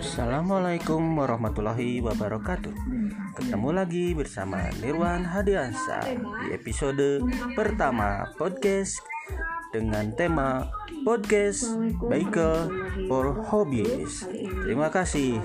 Assalamualaikum warahmatullahi wabarakatuh. Ketemu lagi bersama Nirwan Hadiansa Di episode pertama podcast Dengan tema Podcast Biker for Hobbies. Terima kasih.